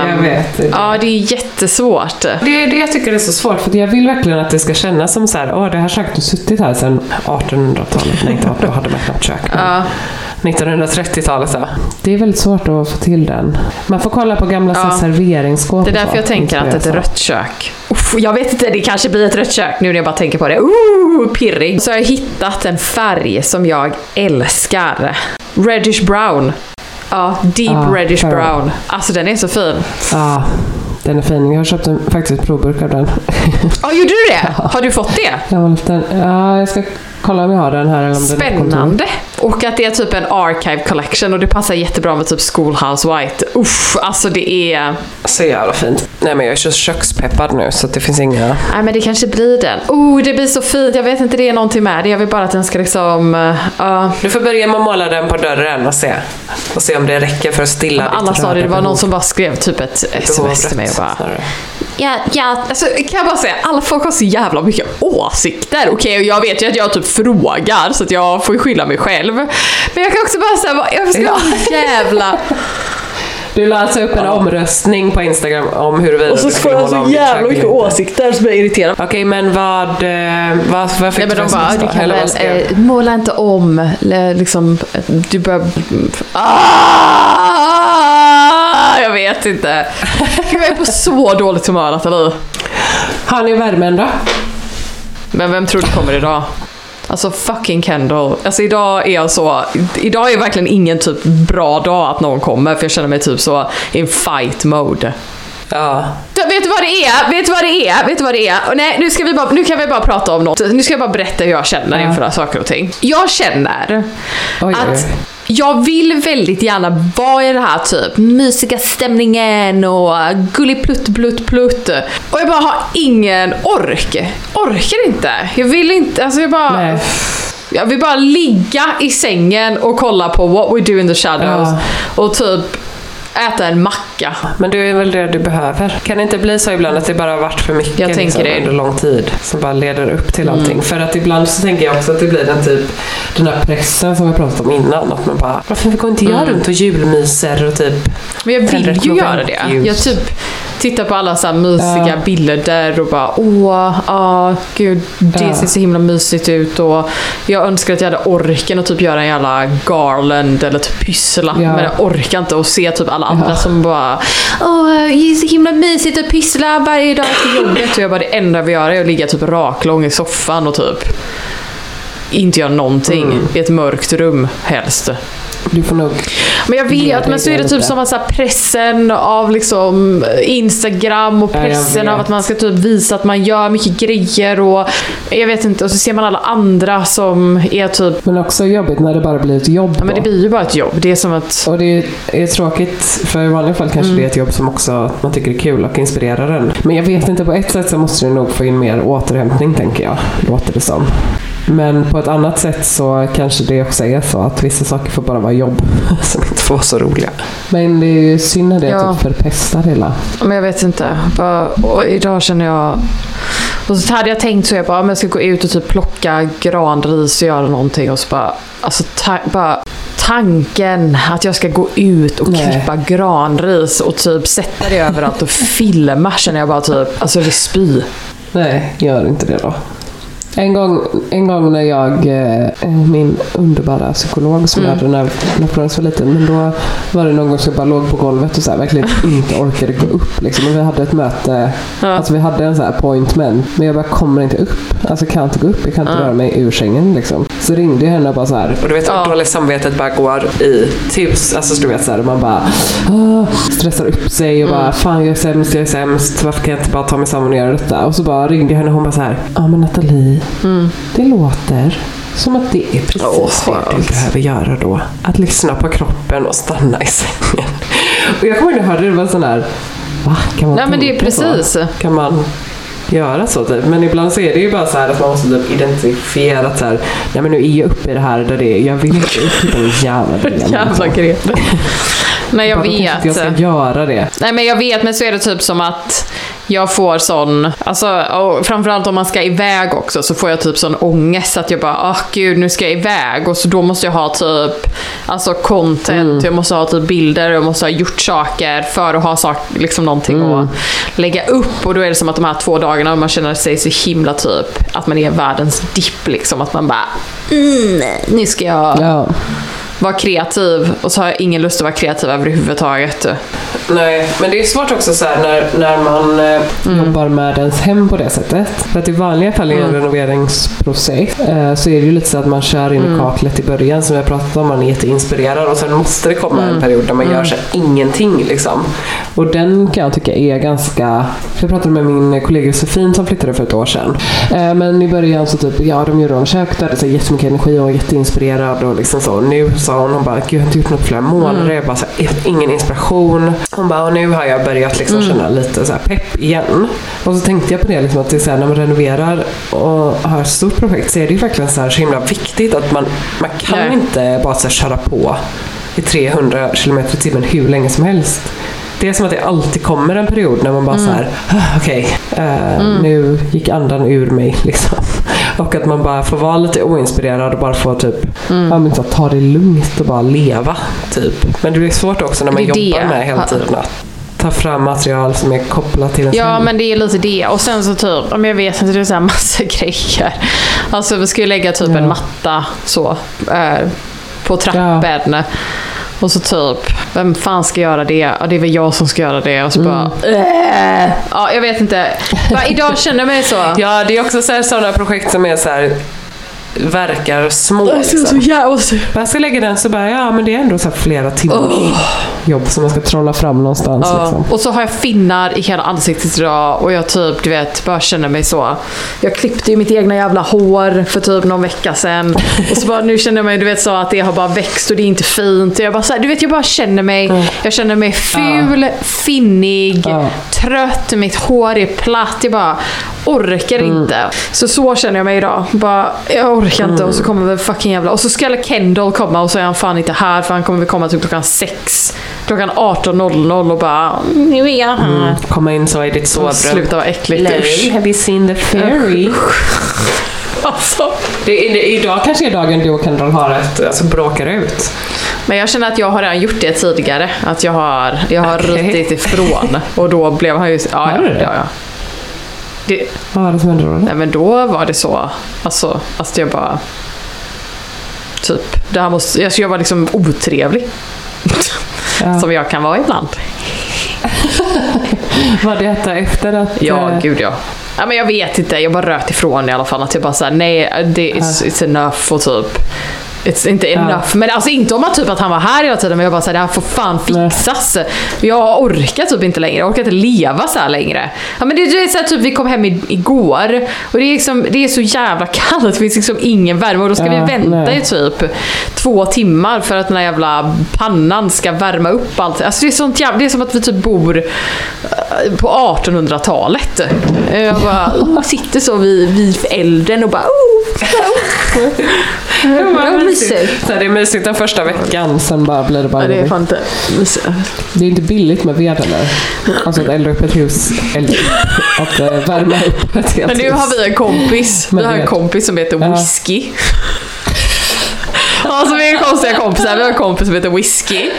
Ehm, vet. Det. Ja, det är jättesvårt. Det är det jag tycker är så svårt, för jag vill verkligen att det ska kännas som så här, åh det här köket har suttit här sedan 1800-talet. Nej, inte 1800 då hade man knappt kök. men Ja. 1930-talet så. Det är väldigt svårt att få till den. Man får kolla på gamla Ja. ja. serveringsskåp Det är därför jag tänker att ett rött kök. Uff, jag vet inte, det kanske blir ett rött kök nu när jag bara tänker på det. Ooh, pirrig. Så har jag hittat en färg som jag älskar. Reddish brown. Ja, deep Ja, reddish fair. brown. Alltså den är så fin. Ja, den är fin. Jag har köpt en, faktiskt en provburk av den. Ja, gjorde du det? Har du fått det? Jag har den. Ja, jag ska kolla om jag har den här eller om. Spännande. Och att det är typ en archive collection och det passar jättebra med typ Schoolhouse White. Uff, alltså det är... Så jävla fint. Nej men jag är så kökspeppad nu så det finns inga... Nej men det kanske blir den. Oh, det blir så fint. Jag vet inte, det är någonting med det. Jag vill bara att den ska liksom... Ja. Du får börja med att måla den på dörren och se. Och se om det räcker för att stilla ditt alla sa det, det var någon som bara skrev typ ett sms till mig och bara Snarare. Ja, ja, alltså kan jag bara säga, alla folk har så jävla mycket åsikter. Okej, och jag vet ju att jag typ frågar så att jag får skylla mig själv. Men jag kan också bara säga, vad- jag ska Ja. så jävla... Du la alltså upp en omröstning på Instagram om huruvida Och så du får skulle jag måla så om ditt jävla kök mycket åsikter som jag är irriterad. Okej, men vad, eh, vad, vad fick Nej men du de för bara, du kan väl, eh, måla inte om, eh, liksom, du bör... Ah, jag vet inte. Jag är på så dåligt humör Nathalie. Har ni värmen då? Men vem tror du kommer idag? Alltså fucking Kendall. Alltså idag är jag så... Idag är verkligen ingen typ bra dag att någon kommer för jag känner mig typ så in fight mode. Ja. Du, Vet du vad det är? Vet du vad det är? Vet du vad det är? Och nej, nu, ska vi bara, nu kan vi bara prata om något. Nu ska jag bara berätta hur jag känner Ja. inför saker och ting. Jag känner oj, att oj. Jag vill väldigt gärna vara i den här typ mysiga stämningen och gullig plutt plutt plutt. Och jag bara har ingen ork. Orkar inte. Jag vill inte, alltså jag bara... Nej. Jag vill bara ligga i sängen och kolla på What We Do In The Shadows Ja. och typ äta en macka. Men det är väl det du behöver. Kan det inte bli så ibland att det bara har varit för mycket Jag tänker liksom, det. Mm. under lång tid? Som bara leder upp till allting. För att ibland så tänker jag också att det blir den typ den här pressen som vi pratat om innan. Att man bara, varför går inte jag Mm. runt och julmyser och typ Men jag vill ju göra det. Jag typ tittar på alla så mysiga Ja. bilder och bara åh, ja, gud, det Ja. ser så himla mysigt ut och jag önskar att jag hade orken att typ göra en jävla garland eller typ pyssla. Ja. Men jag orkar inte och se typ alla andra som bara åh, det är så himla mysigt att pyssla varje dag efter jobbet och jag bara det enda vill göra är att ligga typ raklång i soffan och typ inte göra någonting Mm. i ett mörkt rum helst. Du får nog... Men jag vet, men så är det typ som att så pressen av liksom Instagram och Ja, pressen av vet. att man ska typ visa att man gör mycket grejer och jag vet inte, och så ser man alla andra som är typ, Men också jobbigt när det bara blir ett jobb ja men det blir ju bara ett jobb. Det är som att, Och det är, är tråkigt, för i vanliga fall kanske Mm. det är ett jobb som också man tycker är kul och inspirerar en. Men jag vet inte, på ett sätt så måste du nog få in mer återhämtning tänker jag, låter det som. Men på ett annat sätt så kanske det också är så att vissa saker får bara vara jobb som inte får vara så roliga. Men det är ju synd när det Ja. typ förpestar hela. men jag vet inte. Bara, och idag känner jag, och så hade jag tänkt så jag bara, om jag ska gå ut och typ plocka granris och göra någonting och så bara, alltså ta, bara tanken att jag ska gå ut och Nej. klippa granris och typ sätta det överallt och filma känner jag bara typ, alltså det spy. Nej, gör inte det då. En gång, en gång när jag, eh, min underbara psykolog som jag hade när, när Florence var liten, men då var det någon gång som jag bara låg på golvet och så här, verkligen inte orkade gå upp. Liksom. Och vi hade ett möte, alltså vi hade en så här appointment, men jag bara kommer inte upp. Alltså kan inte gå upp, jag kan inte röra mig ur sängen. Liksom. Så ringde jag henne och bara så här, och du vet hur dåligt samvetet bara går i tus. Alltså så du vet så här, man bara stressar upp sig och bara fan jag är sämst, jag är sämst, varför kan jag inte bara ta mig samman och göra detta? Och så bara ringde jag henne och hon bara så här, ja men Nathalie, det låter som att det är precis Åh, det du behöver göra då. Att lyssna på kroppen och stanna i sängen. Och jag kommer ihåg när jag hörde det, det var sån här, va? Kan man Nej, men det är tänka så? precis. Kan man göra så typ? Men ibland så är det ju bara så här att man måste typ identifiera att så här, nej men nu är jag uppe i det här där det är, jag vill inte upp i den jävla. Jävla Greta. Nej jag Bara vet. jag ska göra det. Nej men jag vet, men så är det typ som att jag får sån, alltså och framförallt om man ska iväg också så får jag typ sån ångest att jag bara, åh gud nu ska jag iväg. Och så då måste jag ha typ, alltså content, jag måste ha typ bilder, jag måste ha gjort saker för att ha sak, liksom någonting att lägga upp. Och då är det som att de här två dagarna man känner sig så himla typ att man är världens dipp liksom, att man bara, mm, nu ska jag Ja. Vara kreativ och så har jag ingen lust att vara kreativ överhuvudtaget. Nej, men det är svårt också så här när, när man eh, jobbar med ens hem på det sättet. För att i vanliga fall i en renoveringsprocess eh, så är det ju lite så att man kör in i kaklet i början som jag pratade om, man är jätteinspirerad och sen måste det komma en period där man gör så här ingenting liksom. Och den kan jag tycka är ganska... Jag pratade med min kollega Josefin som flyttade för ett år sedan. Eh, men i början så typ, ja de gjorde om köket och hade så jättemycket energi och var jätteinspirerad och liksom så. Nu sa hon, hon bara, gud jag har inte gjort något på flera månader. Jag bara, så här, ingen inspiration. Hon bara, och nu har jag börjat liksom känna lite så här pepp igen. Och så tänkte jag på det, liksom, att det är så här, när man renoverar och har ett stort projekt så är det ju verkligen så, här, så himla viktigt att man, man kan Nej. inte bara så här, köra på i 300 km i timmen hur länge som helst. Det är som att det alltid kommer en period när man bara så här, "Ah, okej, eh, nu gick andan ur mig liksom. Och att man bara får vara lite oinspirerad och bara få typ, ja, men så här, ta det lugnt och bara leva. Typ. Men det blir svårt också när man jobbar det. med hela tiden ta fram material som är kopplat till ens Ja, hem. men det är lite det. Och sen så typ, om jag vet inte, det är så här massa grejer. Alltså vi ska ju lägga typ en matta så eh, på trappen. Och så typ, vem fan ska göra det? Ja, det är väl jag som ska göra det. Och så bara, äh. Ja, jag vet inte. Bara, idag känner jag mig så. Ja, det är också så här, sådana projekt som är så här verkar små. Liksom. jävla... Bara jag ska lägga den så bara, ja men det är ändå så här flera timmars jobb som man ska trolla fram någonstans. Ja, Liksom. och så har jag finnar i hela ansiktet idag och jag typ, du vet, bara känner mig så. Jag klippte ju mitt egna jävla hår för typ någon vecka sedan. Och så bara, nu känner jag mig, du vet, så att det har bara växt och det är inte fint. Och jag bara så här, du vet, jag bara känner mig, jag känner mig ful, finnig, Ja. trött, mitt hår är platt. Jag bara orkar inte. Så så känner jag mig idag. Bara, jag orkar inte och så kommer väl fucking jävla... Och så ska Kendall komma och så är han fan inte här för han kommer väl komma typ klockan sex. Klockan 18.00 och bara nu är jag här. Komma in så i ditt sovrum. Sluta vara äckligt. Usch. have you seen the fairy? Alltså. Det, är- det, idag kanske är dagen du och Kendall har ett, alltså bråkar ut. Men jag känner att jag har redan gjort det tidigare. Att jag har, jag har Okej. rutit ifrån. Och då blev han ju... Ja, ja, ja, ja. Det, Vad var det som hände då? nej men då var det så. Alltså, att jag bara... Typ, det här måste, alltså jag var liksom otrevlig. Ja. Som jag kan vara ibland. Var det detta efter att... Ja, eh, gud ja. Ja, men jag vet inte, jag bara röt ifrån i alla fall. Att jag bara såhär, nej, det it's, it's enough och typ It's inte enough. Men alltså inte om att typ att han var här hela tiden men jag bara såhär, det här får fan fixas. Jag orkar typ inte längre, jag orkar inte leva så här längre. Ja men det, det är så här, typ vi kom hem i, igår och det är, liksom, det är så jävla kallt, det finns liksom ingen värme och då ska Ja, vi vänta nej. i typ två timmar för att den här jävla pannan ska värma upp allt. Alltså det är sånt jävla, det är som att vi typ bor eh, på 1800-talet. Jag bara oh, sitter så vid, vid elden och bara oh, oh. Vad mysigt. Så här, det är mysigt den första veckan, sen bara blir det bara Ja, det är jobbigt. fan inte mysigt. Det är inte billigt med ved heller. Alltså att elda upp ett hus, elda att eh, värma upp ett helt Men nu hus. har vi en kompis. Vi har en kompis som heter Ja. Whisky. Alltså vi är konstiga kompisar. Vi har en kompis som heter Whisky.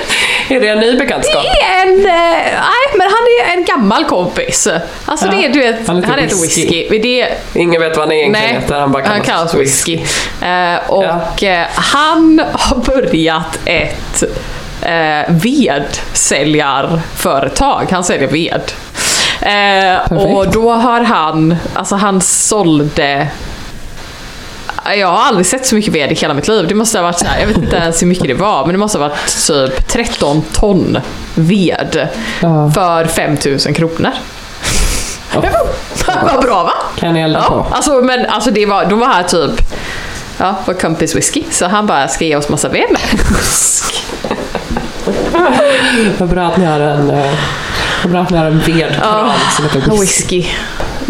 Är det en ny bekantskap? Det är en, eh, nej men han är en gammal kompis. Alltså Ja. det är, du vet, Han han, heter whisky. Det är, Ingen vet vad han egentligen nej, heter, han bara han kallas whisky. Eh, och eh, han har börjat ett eh, vedsäljarföretag. Han säljer ved. Eh, och då har han, alltså han sålde jag har aldrig sett så mycket ved i hela mitt liv. Det måste ha varit så här, jag vet inte ens hur mycket det var, men det måste ha varit typ 13 ton ved Ja. för 5000 kronor. Vad bra va? Kan ni elda Ja, på? alltså, men alltså det var, de var här typ, ja, vår kompis whisky, så han bara ska ge oss massa ved. Vad bra att ni har en, eh, vad bra att ni har en vedkran som heter whisky. Whisky.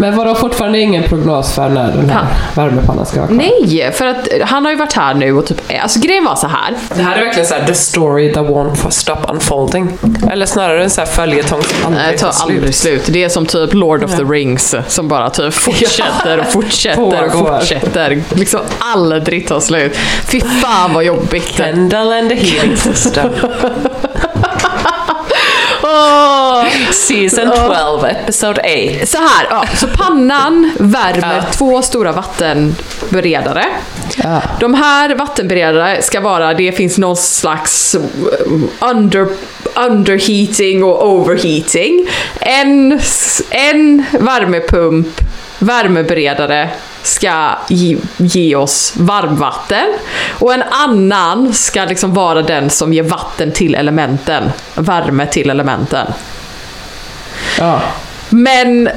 Men vadå, fortfarande ingen prognos för när den här värmepannan ska vara klar? Nej, för att han har ju varit här nu och typ, alltså grejen var så här. Det här är verkligen så här, the story that won't stop unfolding. Eller snarare en så här följetong som Nej, aldrig det tar tar aldrig slut. slut. Det är som typ Lord of the Rings som bara typ fortsätter och fortsätter och fortsätter. Liksom aldrig tar slut. Fy fan vad jobbigt. Kendall and the healing system. Åh. Season 12, episode 8. Så här, ja, så pannan värmer två stora vattenberedare. De här vattenberedare ska vara, det finns någon slags um, under, underheating och overheating. En, en värmepump, värmeberedare ska ge, ge oss varmvatten och en annan ska liksom vara den som ger vatten till elementen, värme till elementen. Ja. Men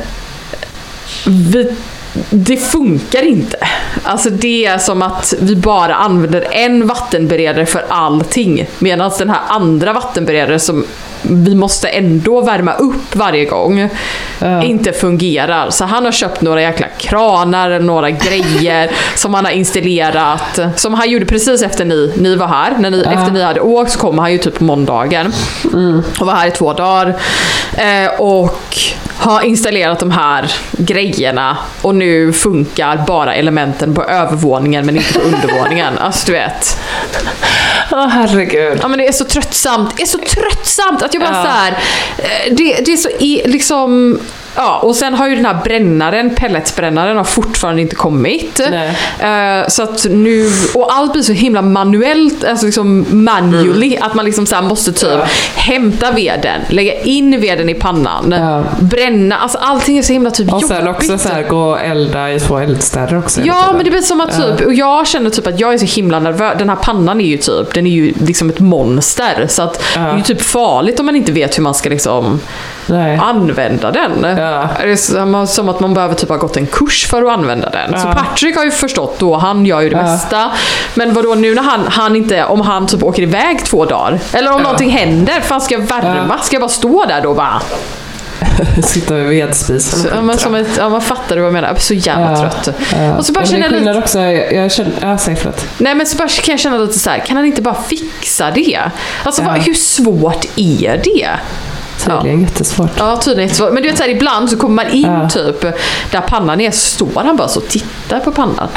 vi, det funkar inte. Alltså det är som att vi bara använder en vattenberedare för allting. Medan den här andra vattenberedaren som vi måste ändå värma upp varje gång inte fungerar. Så han har köpt några jäkla kranar, några grejer som han har installerat. Som han gjorde precis efter ni, ni var här. När ni, Efter ni hade åkt så kom han ju typ på måndagen. Och var här i två dagar. Eh, och har installerat de här grejerna och nu funkar bara elementen på övervåningen men inte på undervåningen. Alltså du vet. Åh herregud. Ja men det är så tröttsamt. Det är så tröttsamt att jag bara Ja. så här. eh, Det, det är så liksom... Ja, och sen har ju den här brännaren, pelletsbrännaren, har fortfarande inte kommit. Eh, så att nu, och allt blir så himla manuellt, alltså liksom manually, att man liksom så måste typ Ja. hämta veden, lägga in veden i pannan, Ja. bränna, alltså allting är så himla typ Och jobbigt. sen också så här, gå och elda i två eldstäder också. Ja men det blir som att typ, och jag känner typ att jag är så himla nervös. Den här pannan är ju typ, den är ju liksom ett monster. Så att det är ju typ farligt om man inte vet hur man ska liksom Nej. använda den. Ja. Det är som, som att man behöver typ ha gått en kurs för att använda den. Så Ja. Patrick har ju förstått då, han gör ju det Ja. mesta. Men vadå nu när han, han inte, om han typ åker iväg två dagar. Eller om Ja. någonting händer, fan ska jag värma? Ska jag bara stå där då bara? Sitta vid vedspisen. och Ja, men som ett, ja, man fattar du vad jag menar. Jag blir så jävla Ja. trött. Ja. Och så bara känner jag lite- också, jag, jag känner, ja säg förlåt. Nej men så bara kan jag känna lite så här, kan han inte bara fixa det? Alltså Ja. vad, hur svårt är det? Tydligen jättesvårt. Ja tydligen inte svårt. Men du vet så här, ibland så kommer man in Ja. typ där pannan är, så står han bara så och tittar på pannan.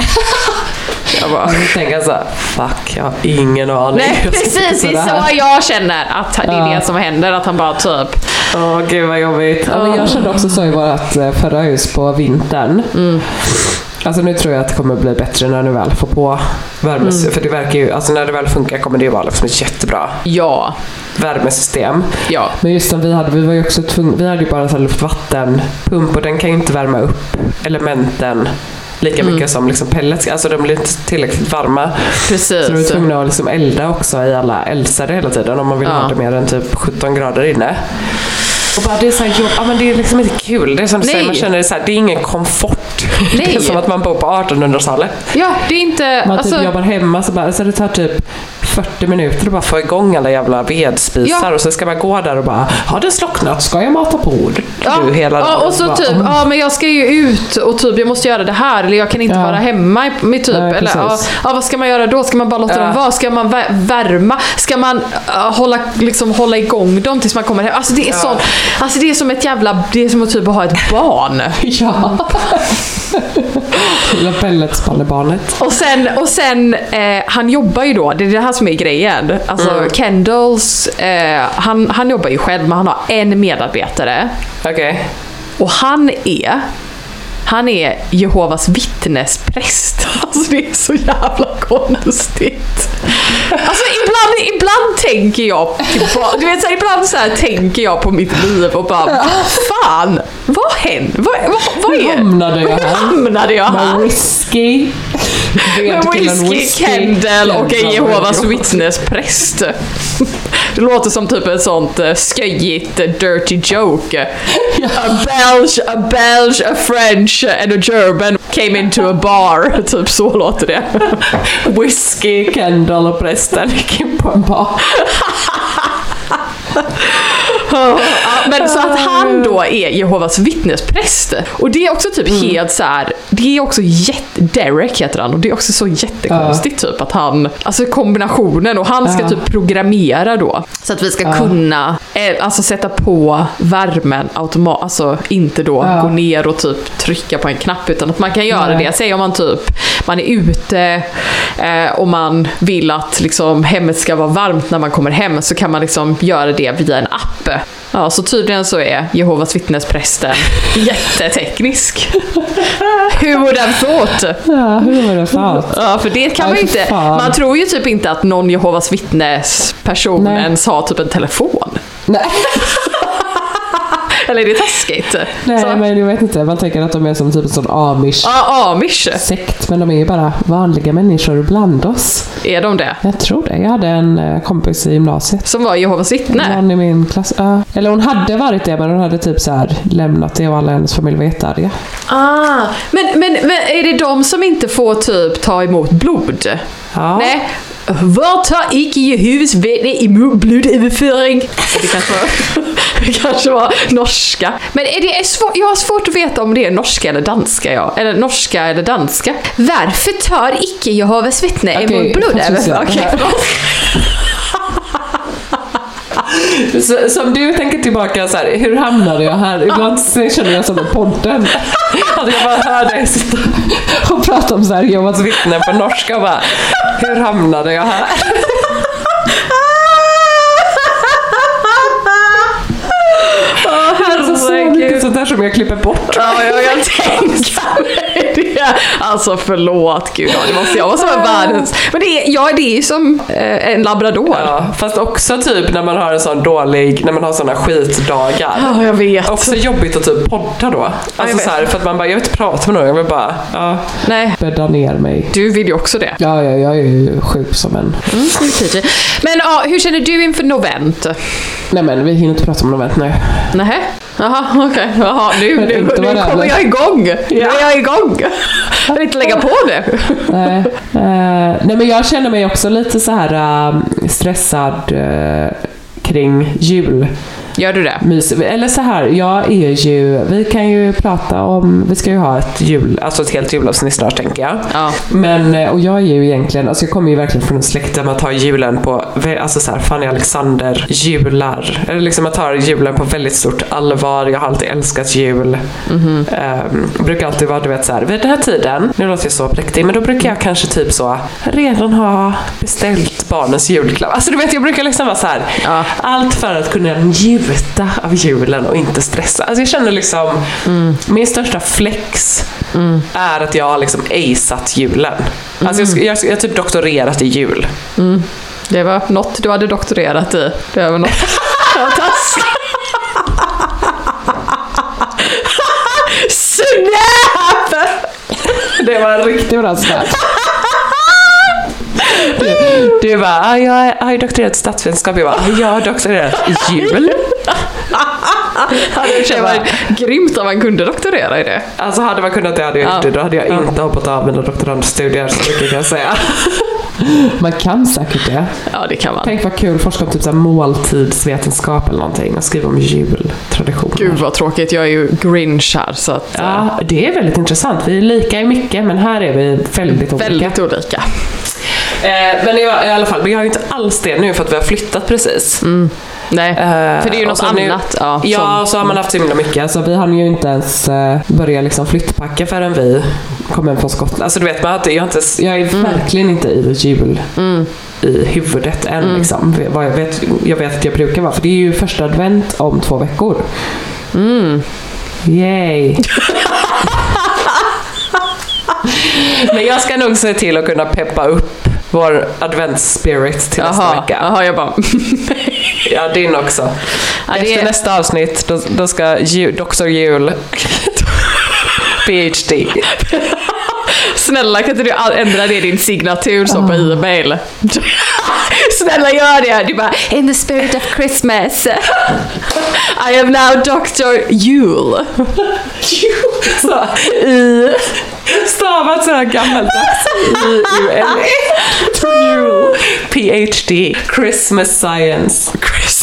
jag bara, Jag tänker såhär, fuck, jag har ingen aning. Nej precis, det är så jag känner att det är Ja. det som händer. Att han bara typ, Åh gud vad jobbigt. Ja, men jag kände också så i vårt eh, förra hus på vintern. Mm. Alltså nu tror jag att det kommer bli bättre när ni väl får på värme. Mm. För det verkar ju, alltså när det väl funkar kommer det ju vara liksom ett jättebra ja, värmesystem. ja. Men just som vi hade, vi var ju också tvungna, vi hade ju bara en sån luftvattenpump och den kan ju inte värma upp elementen lika Mm. mycket som liksom pellets. Alltså de blir inte tillräckligt varma. Precis. Så då är tvungna att liksom elda också i alla eldstäder hela tiden om man vill Ja. ha det mer än typ 17 grader inne. Och bara det är så här, jobb, ja, men det är liksom inte kul. Det är som du Nej. säger, man känner det så här, det är ingen komfort. Det Nej. är som att man bor på 1800-talet. Ja, det är inte... Man alltså, typ jobbar hemma så bara, så det tar typ 40 minuter att bara få igång alla jävla vedspisar Ja. och så ska man gå där och bara, har det slocknat? Ska jag mata på? Ja, Du hela ja, och så bara, typ, mm. ja men jag ska ju ut och typ jag måste göra det här eller jag kan inte Ja. vara hemma med typ. Nej, eller, ja, ja, vad ska man göra då? Ska man bara låta Ja. dem vara? Ska man vä- värma? Ska man uh, hålla, liksom, hålla igång dem tills man kommer hem? Alltså det är, sån, alltså det är som ett jävla, det är som att typ ha ett barn. Ja. Lilla pelletspannebarnet. Och sen, och sen eh, han jobbar ju då, det är det här som är grejen. Alltså Kendalls, eh, han, han jobbar ju själv men han har en medarbetare. Okej. Och han är, han är Jehovas vittnespräst. Alltså det är så jävla konstigt. Alltså ibland, ibland tänker jag tillbaka, du vet så här, ibland så här tänker jag på mitt liv och bara, vad fan, vad hände? Vad, vad, vad är hamnade jag här? hamnade jag här? Med whisky. Med whisky, Kendall och en Jehovas vittnespräst. Det låter som typ ett sånt uh, sköjigt uh, dirty joke. A Belge, a Belge, a French and a German came into a bar. Typ så låter det. Whisky, Kendall och prästen gick in på en bar. Men så att han då är Jehovas vittnespräst. Och det är också typ helt så här. det är också jätte, Derek heter han och det är också så jättekonstigt typ att han, alltså kombinationen och han ska Ja. typ programmera då. Så att vi ska kunna, eh, alltså sätta på värmen automat, alltså inte då gå ner och typ trycka på en knapp utan att man kan göra det. Säg om man typ, man är ute eh, och man vill att liksom hemmet ska vara varmt när man kommer hem så kan man liksom göra det via en app. Ja, så tydligen så är Jehovas vittnesprästen jätteteknisk. Hur var den fått? Ja, hur var det fan? Ja, för det kan man ju inte. fan. Man tror ju typ inte att någon Jehovas vittnesperson ens har typ en telefon. Nej, Eller är det taskigt? nej Så- men jag vet inte. Man tänker att de är som typ en sån amish Ja, amish. sekt, men de är ju bara vanliga människor bland oss. Är de det? Jag tror det. Jag hade en eh, kompis i gymnasiet. Som var Jehovas vittne? Någon i min klass. Ja. Eller hon hade varit det, men hon hade typ så här lämnat det och alla hennes familj var jättearga. Ah, men, men, men är det de som inte får typ ta emot blod? Ja. Nej. Var tar icke Jehovas vittne emot blodöverföring? Det kanske det kanske var norska. Men är det är svår, jag har svårt att veta om det är norska eller danska. Ja. Eller norska eller danska. Varför tar icke Jehovas vittne Okej, emot det här- Så, som du tänker tillbaka så här, hur hamnade jag här? Ibland känner jag som en podden. Att jag bara hör dig sitta och prata om så här, Jehovas vittnen på norska och bara, hur hamnade jag här? Alltså så mycket sånt där som jag klipper bort. Ja, jag kan tänka mig det. Alltså förlåt gud, det måste jag vara som en världens... Men det är, ja, det är ju som eh, en labrador. Ja, fast också typ när man har en sån dålig, när man har såna skitdagar. Ja, jag vet. Också jobbigt att typ podda då. Alltså så här, för att man bara, jag vill inte prata med någon, jag vill bara, ja, Nej, bädda ner mig. du vill ju också det. Ja, ja, jag är ju sjuk som en... Mm, Men ja, hur känner du inför novent? Nej men vi hinner inte prata om novent nu. Nähä? Jaha, okej. Jaha, nu, nu, nu kommer jag igång. Nu är jag igång. Jag vill inte lägga på nu. Nej, eh, nej men jag känner mig också lite så här eh, stressad eh, kring jul. Gör du det? Mys. Eller så här, jag är ju, vi kan ju prata om, vi ska ju ha ett jul, alltså ett helt julavsnitt snart tänker jag. Ja. Men, eh, och jag är ju egentligen, alltså jag kommer ju verkligen från en släkt där man tar julen på, alltså så här, Fanny Alexander jular. Eller liksom man tar julen på väldigt stort allvar. Jag har alltid älskat jul. Ehm, brukar alltid vara, du vet så här, vid den här tiden, nu låter jag så präktig, men då brukar jag kanske typ så redan ha beställt barnens julklapp. Alltså du vet, jag brukar liksom vara så här, Ja. allt för att kunna njuta av julen och inte stressa. Alltså jag känner liksom, min största flex är att jag har liksom aceat julen. Alltså jag, jag, jag har typ doktorerat i jul. Det var något du hade doktorerat i. Det var något. Snap! Det var en riktigt bra snap. Du, bara, ah, jag har ju doktorerat statsvetenskap. Jag bara, ah, jag har doktorerat jul. Det var grymt om man kunde doktorera i det. Alltså hade man kunnat det hade jag gjort Ja. det. Då hade jag inte hoppat av mina doktorandstudier, så mycket kan jag säga. Man kan säkert det. Ja, det kan man. Tänk vad kul, forska om typ så måltidsvetenskap eller någonting och skriva om jultraditioner. Gud vad tråkigt, jag är ju grinch här så att... eh, Ja, det är väldigt intressant. Vi är lika i mycket, men här är vi väldigt olika. Väldigt olika. Eh, men i, i alla fall, vi har ju inte alls det nu för att vi har flyttat precis. Nej, Eh, för det är ju något så nu- annat. Ja, Ja, som- så har man haft så himla mycket. Alltså, vi hann ju inte ens eh, börja liksom flyttpacka förrän vi kom hem från Skottland. Alltså du vet, man inte, jag, inte, jag är verkligen inte i jul i huvudet än. Liksom. Vad Jag, vet, jag vet att jag brukar vara, för det är ju första advent om två veckor. Yay! Men jag ska nog se till att kunna peppa upp vår adventsspirit till nästa vecka. jaha, jag bara... Ja, din också. Ja, det Efter är- nästa avsnitt, då, då ska Ju- Dr. Jul PhD. Snälla kan inte du ändra det i din signatur så på e-mail? Snälla gör det! Du bara In the spirit of Christmas I am now Dr. Jule. Så, I, stavat så här gammaldags. I-U-L-E. PhD. Christmas science. Christmas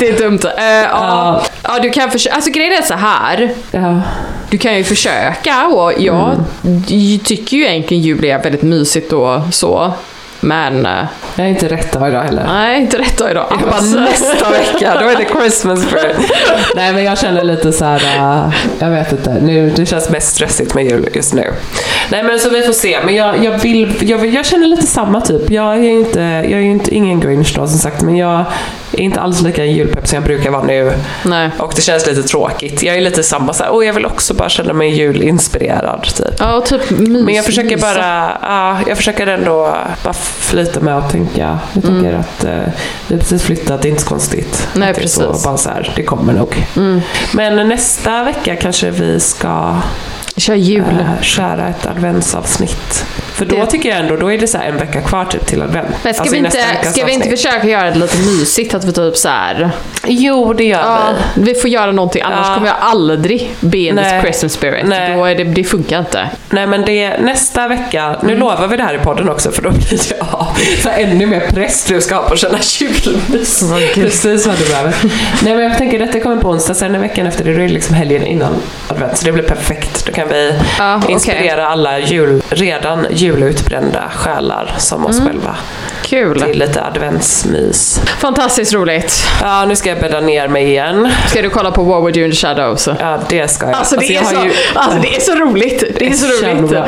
Riktigt dumt. Eh, ja. ja, du kan försöka. Alltså grejen är så här. Ja. Du kan ju försöka och jag d- tycker ju egentligen jul är väldigt mysigt och så. Men eh, Jag är inte rätt dag idag heller. nej, inte rätt dag idag. Bara nästa vecka, då är det Christmas spirit. Nej men jag känner lite så här. äh, jag vet inte, nu, det känns mest stressigt med jul just nu. Nej men så vi får se, men jag, jag vill, jag, jag känner lite samma typ. Jag är inte, jag är ju inte ingen grinch då som sagt, men jag inte alls lika julpepp som jag brukar vara nu. Nej. Och det känns lite tråkigt. Jag är lite samma så här, och jag vill också bara känna mig julinspirerad typ. Ja, typ mys, Men jag försöker mysa. bara, ja, jag försöker ändå bara flyta med och tänka. Jag tänker att eh, vi precis flyttat, det är inte så konstigt. Nej, är Så, precis. bara så här, det kommer nog. Men nästa vecka kanske vi ska Kör jul. äh, köra ett adventsavsnitt. För då Det- tycker jag ändå, då är det så här en vecka kvar typ till advent. Men ska, Alltså vi inte, ska vi inte försöka göra det lite mysigt? Att vi typ så här. Jo, det gör Ja, vi. vi får göra någonting annars Ja. kommer jag aldrig be in this. Christmas spirit. Nej. Då är det, det funkar inte. Nej men det, nästa vecka, nu lovar vi det här i podden också för då blir det ja, så ännu mer press du ska ha på att känna julmys. Precis vad du behöver. Nej men jag tänker detta kommer på onsdag, sen är veckan efter det, då är det liksom helgen innan advent. Så det blir perfekt. Då kan vi Ja, okej. inspirera alla jul, redan julutbrända själar som oss själva Kul. till lite adventsmys. Fantastiskt roligt. Ja, nu ska jag bädda ner mig igen. Ska du kolla på War Would You in the Shadows? Ja, det ska jag. Alltså det, jag är, så, ju- alltså det är så roligt. Det är så roligt. bra.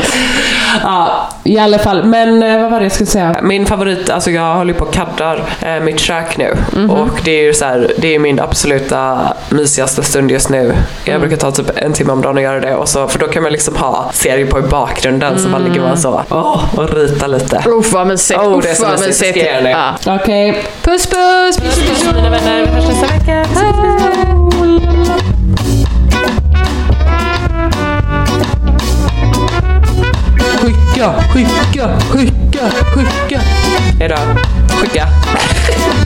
Ja, i alla fall. Men eh, vad var det jag skulle säga? Min favorit, alltså jag håller på och kaddar eh, mitt kök nu. Mhm. Och det är ju så här, det är min absoluta mysigaste stund just nu. Jag Mm. brukar ta typ en timme om dagen och göra det. Och så, för då kan man liksom ha serier på i bakgrunden så bara ligger man så åh, och ritar lite. Uff vad mysigt. Oh, det är så mysigt. Ja. Okej. Puss puss! puss, puss, puss. Mina vänner, vi hörs nästa vecka. Skicka, skicka, skicka, skicka. Hejdå. Skicka.